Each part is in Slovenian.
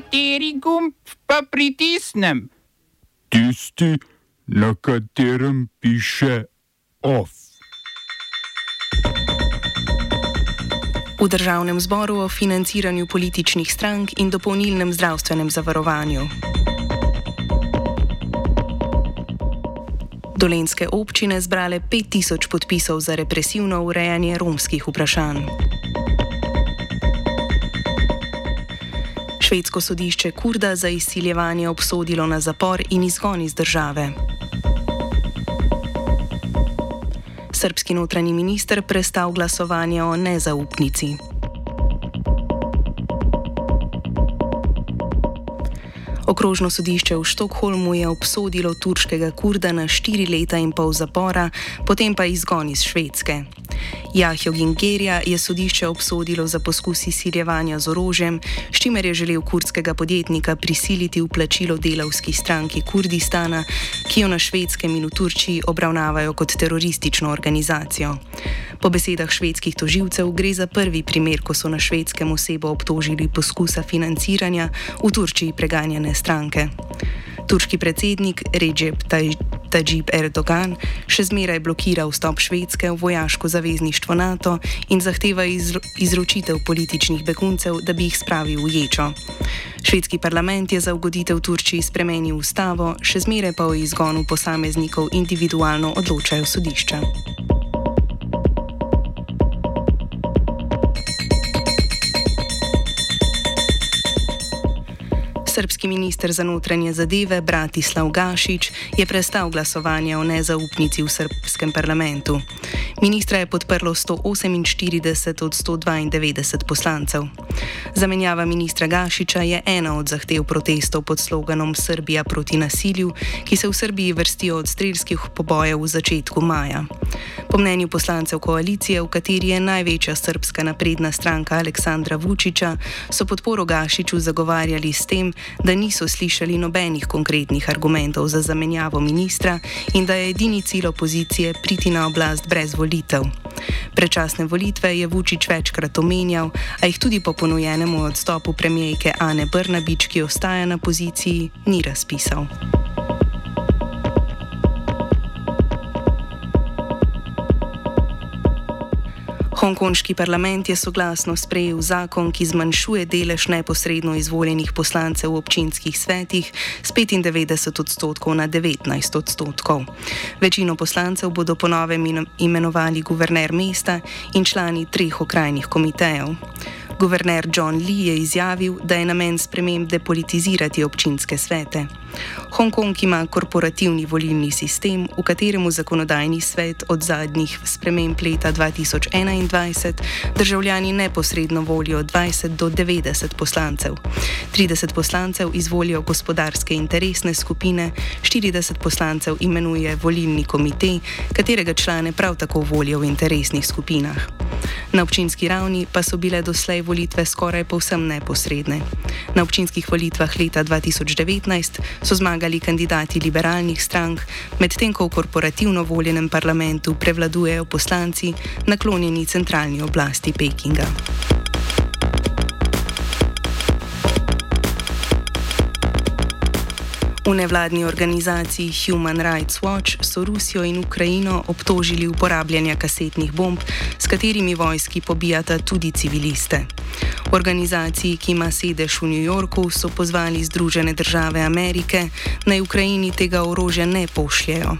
Kateri gumb pa pritisnem? Tisti, na katerem piše OF. V državnem zboru o financiranju političnih strank in dopolnilnem zdravstvenem zavarovanju. Dolenske občine zbrale 5000 podpisov za represivno urejanje romskih vprašanj. Švedsko sodišče Kurda za izsiljevanje obsodilo na zapor in izgon iz države. Srpski notranji minister prestal glasovanje o nezaupnici. Okrožno sodišče v Štokholmu je obsodilo turškega kurda na štiri leta in pol zapora, potem pa izgon iz Švedske. Jahjo Gingerja je sodišče obsodilo za poskus izsiljevanja z orožjem, s čimer je želel kurdskega podjetnika prisiliti v plačilo delavski stranki Kurdistana, ki jo na švedskem in v Turčiji obravnavajo kot teroristično organizacijo. Po besedah švedskih toživcev gre za prvi primer, ko so na švedskem osebo obtožili poskusa financiranja v Turčiji preganjane stranke. Turški predsednik Recep Tajib Erdogan še zmeraj blokira vstop Švedske v vojaško zavezništvo NATO in zahteva izro izročitev političnih beguncev, da bi jih spravil v ječo. Švedski parlament je za ugoditev Turčiji spremenil ustavo, še zmeraj pa o izgonu posameznikov individualno odločajo sodišča. Srpski minister za notranje zadeve Bratislav Gašič je prestal glasovanje o nezaupnici v srpskem parlamentu. Ministra je podprlo 148 od 192 poslancev. Zamenjava ministra Gašiča je ena od zahtev protestov pod sloganom Srbija proti nasilju, ki se v Srbiji vrstijo od strelskih pobojev v začetku maja. Po mnenju poslancev koalicije, v kateri je največja srpska napredna stranka Aleksandra Vučiča, so podporo Gašiču zagovarjali s tem, da niso slišali nobenih konkretnih argumentov za zamenjavo ministra in da je edini cilj opozicije priti na oblast brez volitev. Prečasne volitve je Vučić večkrat omenjal, a jih tudi po ponujenemu odstopu premijejke Ane Brnabič, ki ostaja na poziciji, ni razpisal. Hongkonški parlament je soglasno sprejel zakon, ki zmanjšuje delež neposredno izvoljenih poslancev v občinskih svetih z 95 odstotkov na 19 odstotkov. Večino poslancev bodo ponovem imenovali guverner mesta in člani treh okrajnih komitejev. Guverner John Lee je izjavil, da je namen sprememb depolitizirati občinske svete. Hongkong ima korporativni volilni sistem, v katerem zakonodajni svet od zadnjih sprememb leta 2021 državljani neposredno volijo 20 do 90 poslancev. 30 poslancev izvolijo gospodarske interesne skupine, 40 poslancev imenuje volilni komitej, katerega člane prav tako volijo v interesnih skupinah. Na občinski ravni pa so bile doslej volitve skoraj povsem neposredne. Na občinskih volitvah leta 2019 so zmagali kandidati liberalnih strank, medtem ko v korporativno voljenem parlamentu prevladujejo poslanci naklonjeni centralni oblasti Pekinga. V nevladni organizaciji Human Rights Watch so Rusijo in Ukrajino obtožili uporabljanja kasetnih bomb, s katerimi vojski pobijata tudi civiliste. V organizaciji, ki ima sedež v New Yorku, so pozvali Združene države Amerike, naj Ukrajini tega orožja ne pošljajo.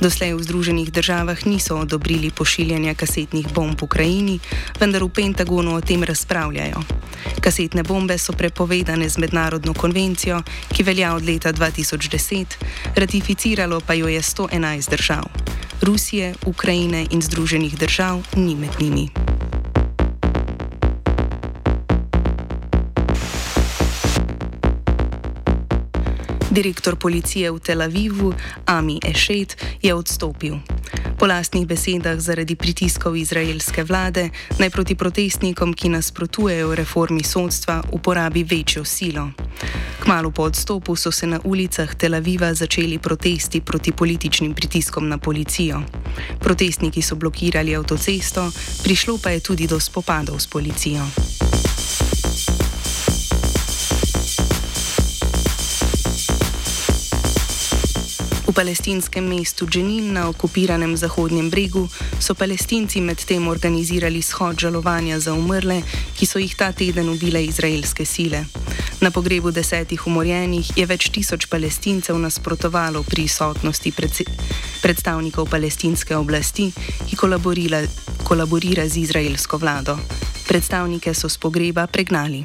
Doslej v Združenih državah niso odobrili pošiljanja kasetnih bomb Ukrajini, vendar v Pentagonu o tem razpravljajo. Kasetne bombe so prepovedane z mednarodno konvencijo, ki velja od leta 2010, ratificiralo pa jo je 111 držav. Rusije, Ukrajine in Združenih držav ni med njimi. Direktor policije v Tel Avivu, Ami Ešet, je odstopil. Po lastnih besedah zaradi pritiskov izraelske vlade naj proti protestnikom, ki nasprotujejo reformi sodstva, uporabi večjo silo. Kmalo po odstopu so se na ulicah Tel Aviva začeli protesti proti političnim pritiskom na policijo. Protestniki so blokirali avtocesto, prišlo pa je tudi do spopadov s policijo. Palestinskem mestu Dženin na okupiranem Zahodnjem bregu so palestinci medtem organizirali shod žalovanja za umrle, ki so jih ta teden ubile izraelske sile. Na pogrebu desetih umorjenih je več tisoč palestincev nasprotovalo prisotnosti predstavnikov palestinske oblasti, ki kolaborira z izraelsko vlado. Predstavnike so z pogreba pregnali.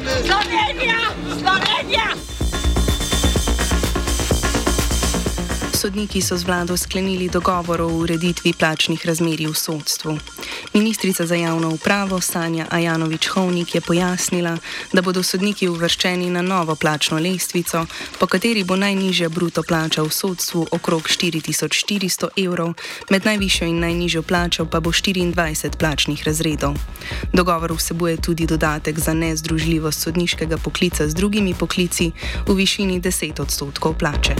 Slovenija, Slovenija, Sodniki so z vlado sklenili dogovor o ureditvi plačnih razmerij v sodstvu. Ministrica za javno upravo Sanja Ajanovič-Hovnik je pojasnila, da bodo sodniki uvrščeni na novo plačno lestvico, po kateri bo najnižja bruto plača v sodstvu okrog 4400 evrov, med najvišjo in najnižjo plačo pa bo 24 plačnih razredov. Dogovor vsebuje tudi dodatek za nezdružljivost sodniškega poklica z drugimi poklici v višini 10 odstotkov plače.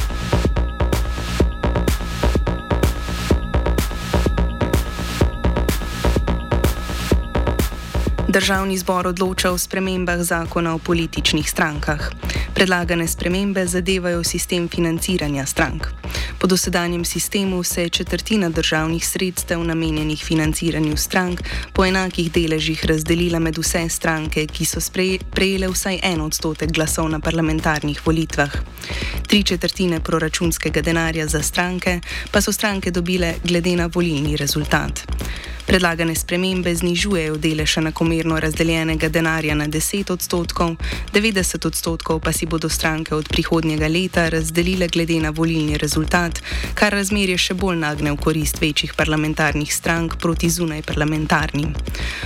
Državni zbor odloča o spremembah zakona o političnih strankah. Predlagane spremembe zadevajo sistem financiranja strank. Po dosedanjem sistemu se je četrtina državnih sredstev namenjenih financiranju strank po enakih deležih razdelila med vse stranke, ki so prejele vsaj en odstotek glasov na parlamentarnih volitvah. Tri četrtine proračunskega denarja za stranke pa so stranke dobile glede na volilni rezultat. Predlagane spremembe znižujejo delež enakomerno razdeljenega denarja na 10 odstotkov, 90 odstotkov pa si bodo stranke od prihodnjega leta razdelile glede na volilni rezultat, kar razmerje še bolj nagne v korist večjih parlamentarnih strank proti zunaj parlamentarnim.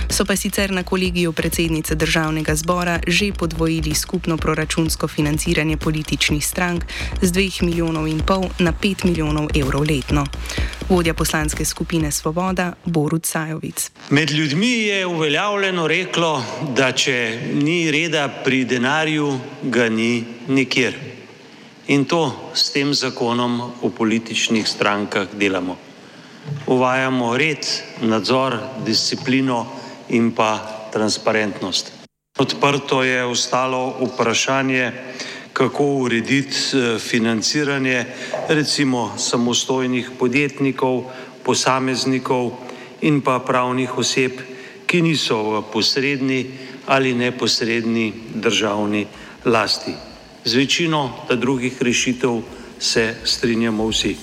So pa sicer na kolegiju predsednice državnega zbora že podvojili skupno proračunsko financiranje političnih strank z 2 milijonov in pol na 5 milijonov evrov letno. Vodja poslanske skupine Svoboda Borut Sajovic. Med ljudmi je uveljavljeno reklo, da če ni reda pri denarju, ga ni nikjer. In to s tem zakonom v političnih strankah delamo. Uvajamo red, nadzor, disciplino in pa transparentnost. Odprto je ostalo vprašanje, kako urediti eh, financiranje recimo samostojnih podjetnikov, posameznikov in pa pravnih oseb, ki niso v posredni ali neposredni državni lasti. Z večino drugih rešitev se strinjamo vsi.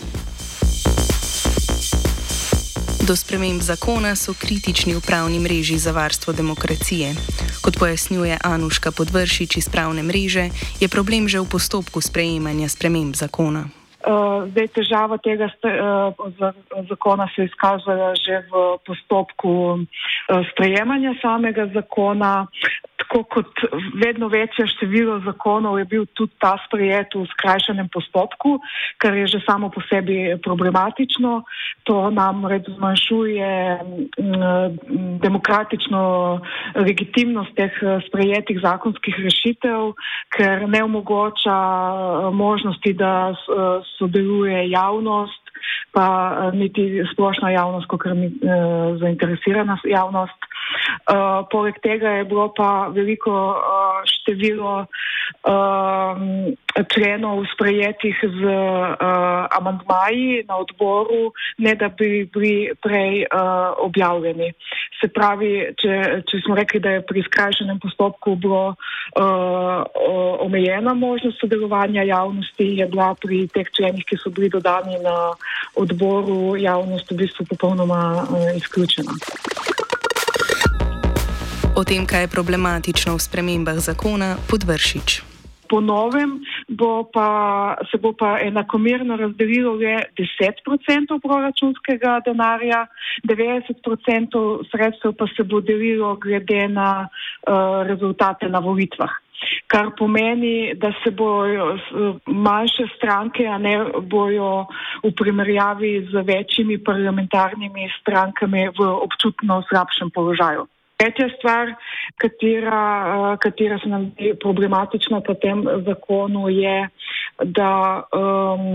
Do sprememb zakona so kritični v pravni mreži za varstvo demokracije. Kot pojasnjuje Anuška Podvršič iz pravne mreže, je problem že v postopku sprejemanja sprememb zakona. Uh, zdaj, težava tega uh, zakona se izkazala že v postopku uh, sprejemanja samega zakona tako kot vedno večje število zakonov je bil tudi ta sprejet v skrajšanem postopku, kar je že samo po sebi problematično. To nam zmanjšuje mm, demokratično legitimnost teh eh, sprejetih zakonskih rešitev, ker ne omogoča možnosti, da sodeluje javnost pa niti splošna javnost, kot je zainteresirana javnost. Uh, poleg tega je bilo pa veliko uh, število uh, členov sprejetih z uh, amantmaji na odboru, ne da bi bili prej uh, objavljeni. Se pravi, če, če smo rekli, da je pri skrajšanem postopku bilo uh, omejena možnost sodelovanja javnosti, je bila pri teh členih, ki so bili dodani na odboru, javnost v bistvu popolnoma uh, izključena. O tem, kaj je problematično v spremembah zakona, podvršič. Po novem bo pa, se bo pa enakomerno razdelilo le 10% proračunskega denarja, 90% sredstev pa se bo delilo glede na uh, rezultate na volitvah. kar pomeni, da se bojo manjše stranke, a ne bojo v primerjavi z večjimi parlamentarnimi strankami v občutno slabšem položaju. Tretja stvar, katera, katera se nam je problematična po tem zakonu, je, da um,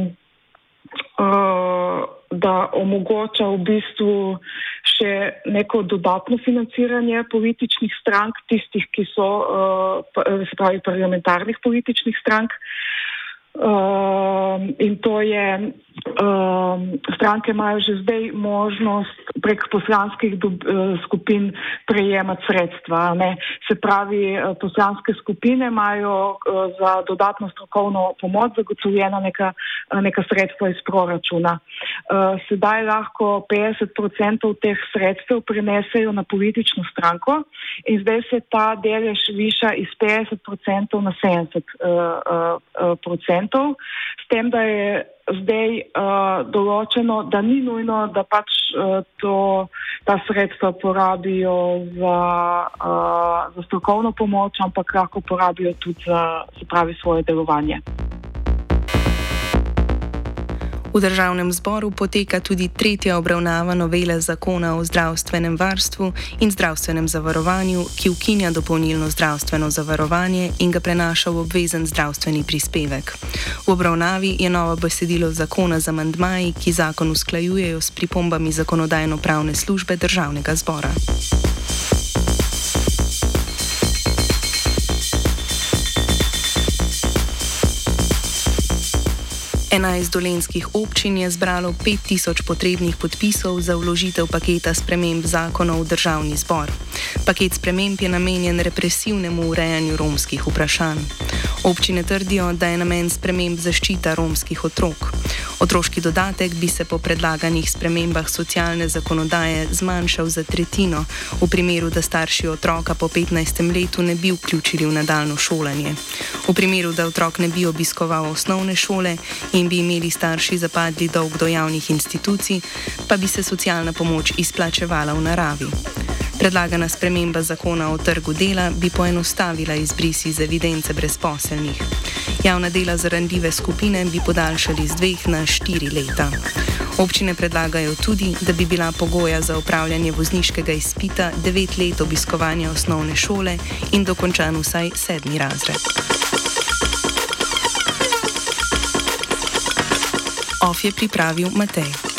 uh, da omogoča v bistvu še neko dodatno financiranje političnih strank, tistih, ki so, uh, se pravi, parlamentarnih političnih strank. Uh, in to je, uh, stranke imajo že zdaj možnost prek poslanskih dob, uh, skupin prejemati sredstva. Ne? Se pravi, uh, poslanske skupine imajo uh, za dodatno strokovno pomoč zagotovljena neka, neka sredstva iz proračuna. Uh, sedaj lahko 50% teh sredstev prenesejo na politično stranko in zdaj se ta delež viša iz 50% na 70%. Uh, uh, procentov, s tem, da je zdaj uh, določeno, da ni nujno, da pač uh, to, ta sredstva porabijo za, uh, za strokovno pomoč, ampak lahko porabijo tudi za pravi, svoje delovanje. V državnem zboru poteka tudi tretja obravnava novele zakona o zdravstvenem varstvu in zdravstvenem zavarovanju, ki ukinja dopolnilno zdravstveno zavarovanje in ga prenaša v obvezen zdravstveni prispevek. V obravnavi je novo besedilo zakona z amandmaji, ki zakon usklajujejo s pripombami zakonodajno-pravne službe državnega zbora. 11 dolenskih občin je zbralo 5000 potrebnih podpisov za vložitev paketa sprememb zakonov v državni zbor. Paket sprememb je namenjen represivnemu urejanju romskih vprašanj. Občine trdijo, da je namen sprememb zaščita romskih otrok. Otroški dodatek bi se po predlaganih spremembah socialne zakonodaje zmanjšal za tretjino, v primeru, da starši otroka po 15. letu ne bi vključili v nadaljno šolanje. V primeru, da otrok ne bi obiskoval osnovne šole in bi imeli starši zapadli dolg do javnih institucij, pa bi se socialna pomoč izplačevala v naravi. Predlagana sprememba zakona o trgu dela bi poenostavila izbris iz evidence brezposelnih. Javna dela za randljive skupine bi podaljšali z dveh na štiri leta. Občine predlagajo tudi, da bi bila pogoja za upravljanje vozniškega izpita devet let obiskovanja osnovne šole in dokončan vsaj sedmi razred. Of je pripravil Matej.